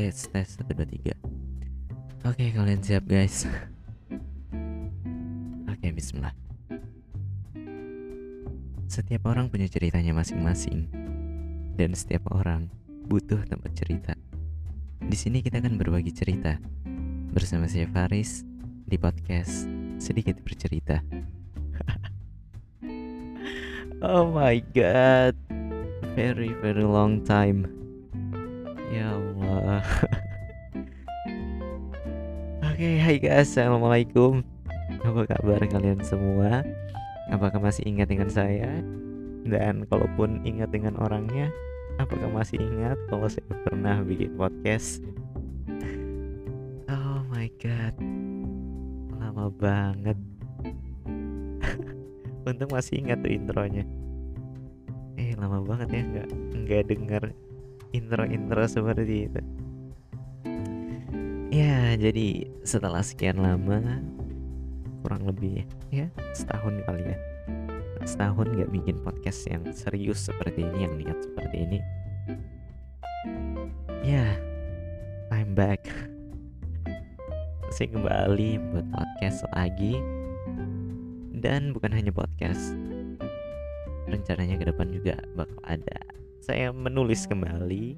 tes tes satu dua tiga. Oke kalian siap guys? Oke Bismillah. Setiap orang punya ceritanya masing-masing. Dan setiap orang butuh tempat cerita. Di sini kita akan berbagi cerita. Bersama saya Faris di podcast sedikit bercerita. Oh my god. Very very long time ya Allah. Oke hai guys. Assalamualaikum. Apa kabar kalian semua? Apakah masih ingat dengan saya? Dan kalaupun ingat dengan orangnya apakah masih ingat kalau saya pernah bikin podcast? Oh my god. Lama banget. Untung masih ingat tuh intronya. Eh lama banget ya. Nggak nggak denger intro-intro seperti itu. Ya jadi setelah sekian lama kurang lebih ya setahun kali ya setahun nggak bikin podcast yang serius seperti ini yang niat seperti ini. Ya I'm back. Saya kembali buat podcast lagi. Dan bukan hanya podcast rencananya ke depan juga bakal ada saya menulis kembali.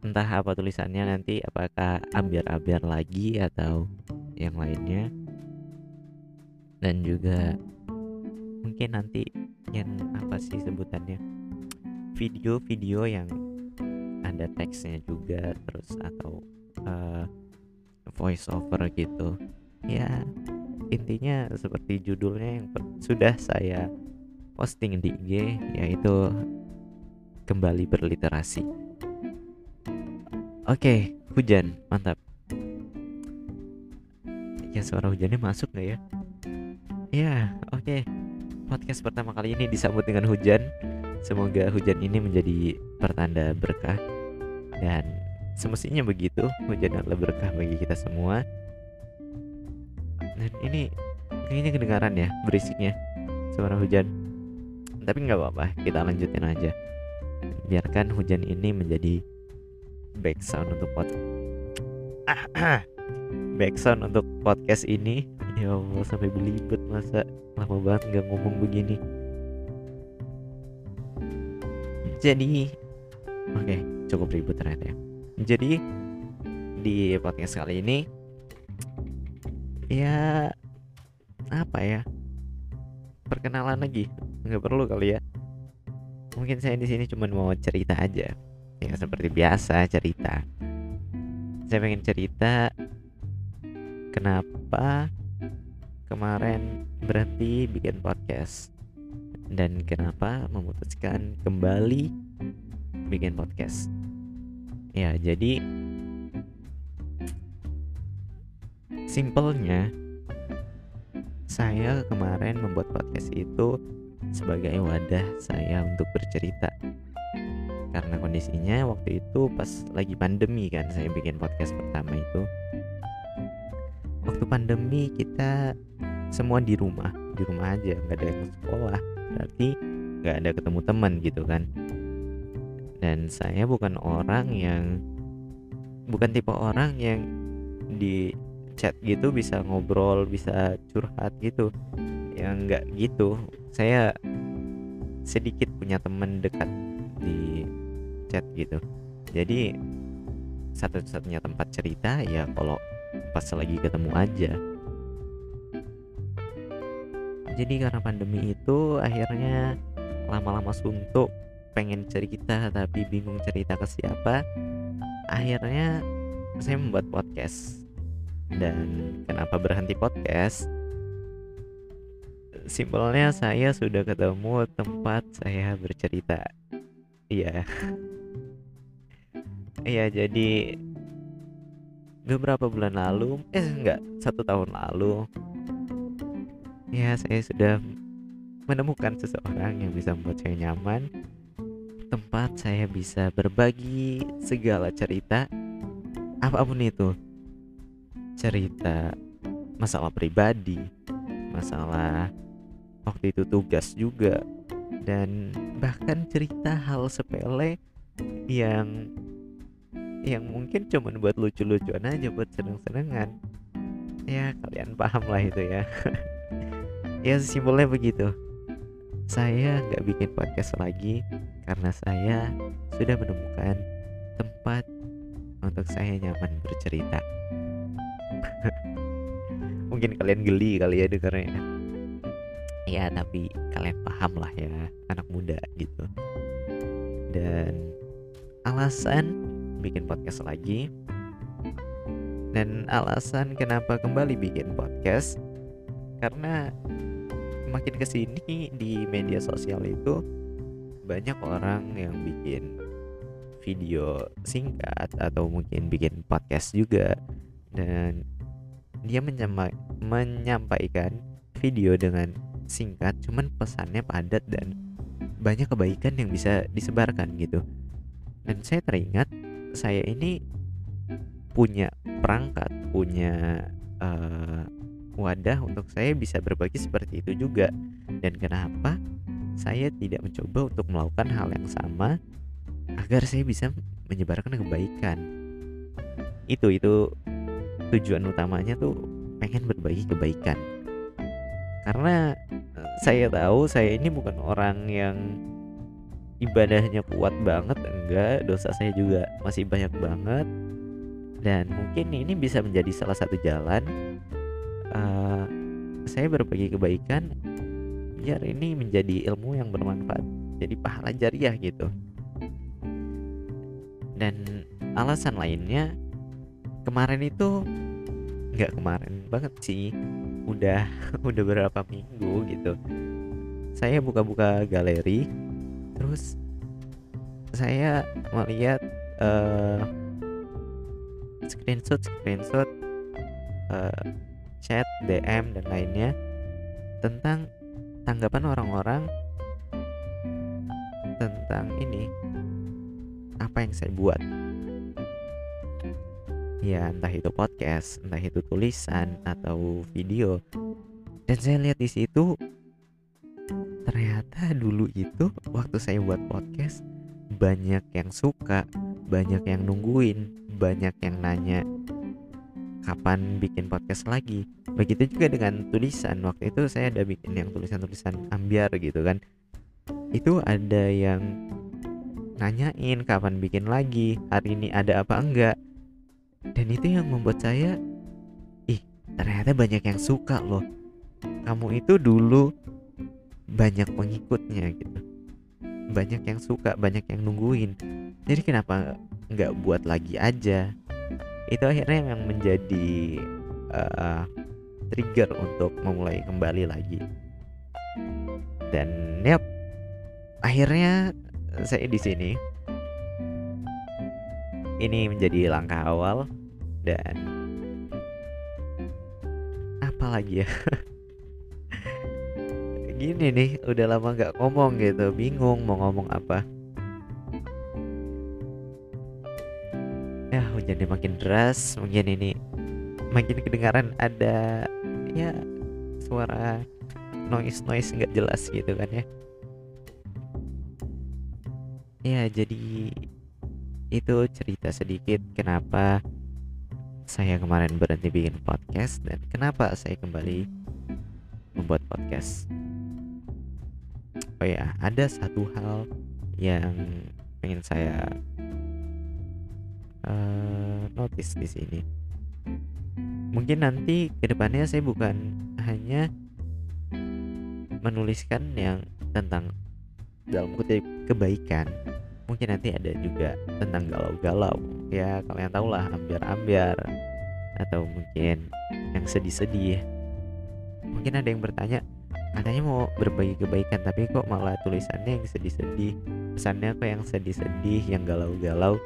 Entah apa tulisannya nanti apakah ambiar-ambiar lagi atau yang lainnya. Dan juga mungkin nanti yang apa sih sebutannya? Video-video yang ada teksnya juga terus atau uh, voice over gitu. Ya intinya seperti judulnya yang sudah saya posting di IG yaitu kembali berliterasi. Oke, hujan, mantap. Ya suara hujannya masuk nggak ya? Ya, oke. Podcast pertama kali ini disambut dengan hujan. Semoga hujan ini menjadi pertanda berkah dan semestinya begitu hujan adalah berkah bagi kita semua. Dan ini kayaknya kedengaran ya berisiknya suara hujan. Tapi nggak apa-apa, kita lanjutin aja biarkan hujan ini menjadi background untuk pod background untuk podcast ini. Ya Allah sampai belibet masa. Lama banget nggak ngomong begini. Jadi oke okay, cukup ribut ternyata ya. Jadi di podcast kali ini ya apa ya? Perkenalan lagi. Nggak perlu kali ya mungkin saya di sini cuma mau cerita aja. Ya seperti biasa cerita. Saya pengen cerita kenapa kemarin berhenti bikin podcast dan kenapa memutuskan kembali bikin podcast. Ya jadi simpelnya saya kemarin membuat podcast itu sebagai wadah saya untuk bercerita. Karena kondisinya waktu itu pas lagi pandemi kan saya bikin podcast pertama itu. Waktu pandemi kita semua di rumah di rumah aja nggak ada yang sekolah. Berarti nggak ada ketemu teman gitu kan. Dan saya bukan orang yang bukan tipe orang yang di chat gitu bisa ngobrol bisa curhat gitu yang nggak gitu. Saya sedikit punya teman dekat di chat gitu. Jadi satu-satunya tempat cerita ya kalau pas lagi ketemu aja. Jadi karena pandemi itu akhirnya lama-lama suntuk pengen cerita tapi bingung cerita ke siapa. Akhirnya saya membuat podcast. Dan kenapa berhenti podcast simpelnya saya sudah ketemu tempat saya bercerita. Iya. Iya jadi beberapa bulan lalu eh enggak satu tahun lalu ya saya sudah menemukan seseorang yang bisa membuat saya nyaman. Tempat saya bisa berbagi segala cerita apa pun itu. Cerita masalah pribadi masalah waktu itu tugas juga. Dan bahkan cerita hal sepele yang yang mungkin cuman buat lucu-lucuan aja buat seneng-senengan. Ya kalian paham lah itu ya. Ya simpelnya begitu. Saya nggak bikin podcast lagi karena saya sudah menemukan tempat untuk saya nyaman bercerita. Mungkin kalian geli kali ya dengarnya ya tapi kalian paham lah ya anak muda gitu. Dan alasan bikin podcast lagi dan alasan kenapa kembali bikin podcast karena makin ke sini di media sosial itu banyak orang yang bikin video singkat atau mungkin bikin podcast juga. Dan dia menyampaikan video dengan singkat cuman pesannya padat dan banyak kebaikan yang bisa disebarkan gitu. Dan saya teringat saya ini punya perangkat punya uh, wadah untuk saya bisa berbagi seperti itu juga. Dan kenapa saya tidak mencoba untuk melakukan hal yang sama agar saya bisa menyebarkan kebaikan? Itu itu tujuan utamanya tuh pengen berbagi kebaikan. Karena saya tahu saya ini bukan orang yang ibadahnya kuat banget enggak. Dosa saya juga masih banyak banget. Dan mungkin ini bisa menjadi salah satu jalan uh, saya berbagi kebaikan biar ini menjadi ilmu yang bermanfaat jadi pahala jariah gitu. Dan alasan lainnya kemarin itu nggak kemarin banget sih udah udah berapa minggu gitu. Saya buka-buka galeri terus saya melihat uh, screenshot screenshot uh, chat DM dan lainnya tentang tanggapan orang-orang tentang ini apa yang saya buat ya entah itu podcast entah itu tulisan atau video. Dan saya lihat di situ ternyata dulu itu waktu saya buat podcast banyak yang suka banyak yang nungguin banyak yang nanya kapan bikin podcast lagi? Begitu juga dengan tulisan. Waktu itu saya ada bikin yang tulisan-tulisan ambiar gitu kan. Itu ada yang nanyain kapan bikin lagi? Hari ini ada apa enggak dan itu yang membuat saya ih ternyata banyak yang suka loh. Kamu itu dulu banyak pengikutnya gitu. Banyak yang suka banyak yang nungguin. Jadi kenapa nggak buat lagi aja? Itu akhirnya yang menjadi uh, trigger untuk memulai kembali lagi. Dan yep akhirnya saya di sini ini menjadi langkah awal dan apa lagi ya? Gini nih udah lama nggak ngomong gitu bingung mau ngomong apa. Ya hujannya makin deras mungkin ini makin kedengaran ada ya suara noise noise nggak jelas gitu kan ya. Ya jadi itu cerita sedikit kenapa saya kemarin berhenti bikin podcast dan kenapa saya kembali membuat podcast. Oh ya ada satu hal yang pengen saya uh, notice di sini. Mungkin nanti ke depannya saya bukan hanya menuliskan yang tentang dalam kutip kebaikan mungkin nanti ada juga tentang galau-galau ya kalian tahu lah ambiar-ambiar atau mungkin yang sedih-sedih. Mungkin ada yang bertanya katanya mau berbagi kebaikan tapi kok malah tulisannya yang sedih-sedih pesannya kok yang sedih-sedih yang galau-galau?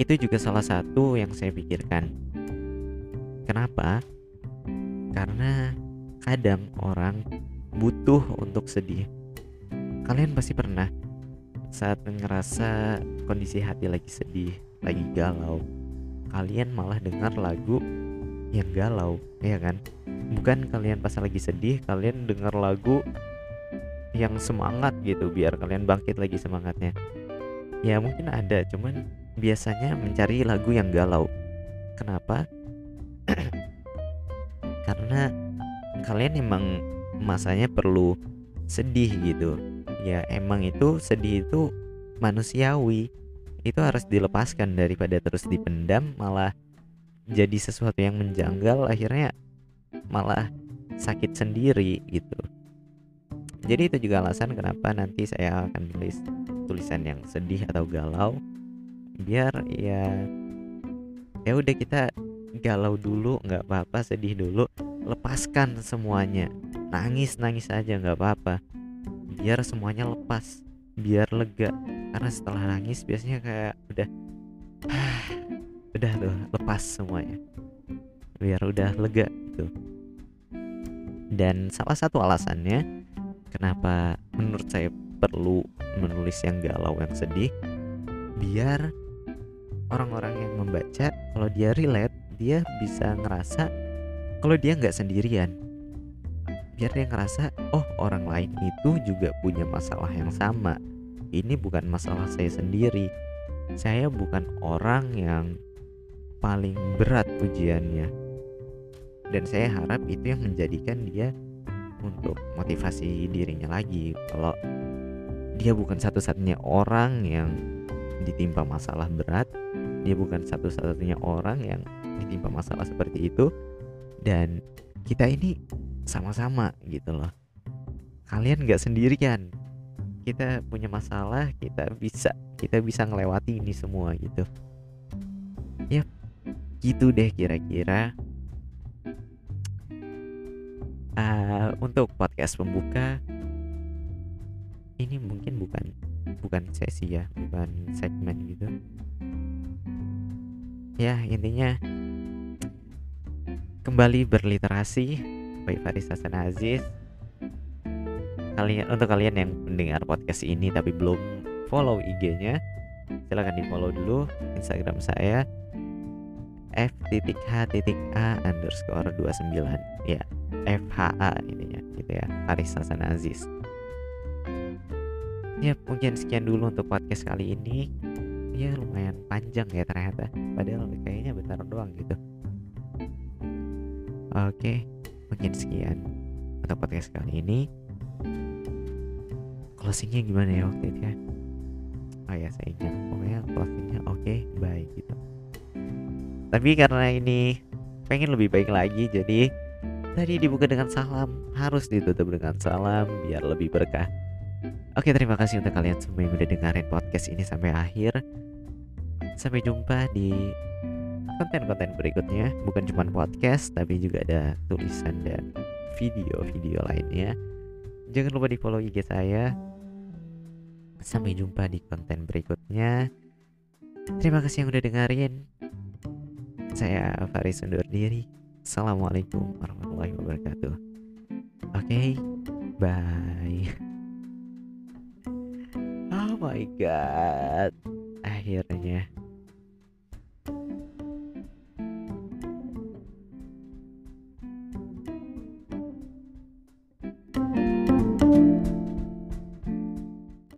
Itu juga salah satu yang saya pikirkan. Kenapa? Karena kadang orang butuh untuk sedih. Kalian pasti pernah saat ngerasa kondisi hati lagi sedih lagi galau kalian malah dengar lagu yang galau ya kan bukan kalian pas lagi sedih kalian denger lagu yang semangat gitu biar kalian bangkit lagi semangatnya ya mungkin ada cuman biasanya mencari lagu yang galau. Kenapa? Karena kalian emang masanya perlu sedih gitu. Ya emang itu sedih itu manusiawi. Itu harus dilepaskan daripada terus dipendam malah jadi sesuatu yang menjanggal akhirnya malah sakit sendiri gitu. Jadi itu juga alasan kenapa nanti saya akan tulis tulisan yang sedih atau galau biar ya ya udah kita galau dulu nggak apa-apa sedih dulu lepaskan semuanya nangis nangis aja nggak apa-apa biar semuanya lepas biar lega. Karena setelah nangis biasanya kayak udah udah tuh lepas semuanya. Biar udah lega gitu. Dan salah satu alasannya kenapa menurut saya perlu menulis yang galau yang sedih biar orang-orang yang membaca kalau dia relate dia bisa ngerasa kalau dia nggak sendirian biar dia ngerasa oh orang lain itu juga punya masalah yang sama. Ini bukan masalah saya sendiri. Saya bukan orang yang paling berat ujiannya. Dan saya harap itu yang menjadikan dia untuk motivasi dirinya lagi. Kalau dia bukan satu-satunya orang yang ditimpa masalah berat dia bukan satu-satunya orang yang ditimpa masalah seperti itu dan kita ini sama-sama gitu loh. Kalian nggak sendirian. Kita punya masalah kita bisa kita bisa ngelewati ini semua gitu. Ya gitu deh kira-kira. Uh, untuk podcast pembuka ini mungkin bukan bukan sesi ya bukan segmen gitu. Ya intinya kembali berliterasi baik Faris Hasan Aziz. Kalian untuk kalian yang mendengar podcast ini tapi belum follow IG-nya silahkan di follow dulu Instagram saya f.h.a underscore 29 ya FHA ininya gitu ya Faris Hasan Aziz. Ya mungkin sekian dulu untuk podcast kali ini. Ya lumayan panjang ya ternyata. Padahal kayaknya bentar doang gitu. Oke mungkin sekian. Untuk podcast kali ini. Closingnya gimana ya waktu itu ya? Oh ya saya ingat. Pokoknya closingnya oke okay, baik gitu. Tapi karena ini pengen lebih baik lagi jadi tadi dibuka dengan salam. Harus ditutup dengan salam biar lebih berkah. Oke terima kasih untuk kalian semua yang udah dengerin podcast ini sampai akhir. Sampai jumpa di konten-konten berikutnya. Bukan cuma podcast tapi juga ada tulisan dan video-video lainnya. Jangan lupa di follow IG saya. Sampai jumpa di konten berikutnya. Terima kasih yang udah dengerin. Saya Faris undur diri. Assalamualaikum warahmatullahi wabarakatuh. Oke, okay, bye my god. Akhirnya